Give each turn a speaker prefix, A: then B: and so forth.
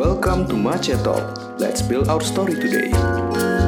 A: Welcome to Mace Talk. Let's build our story today.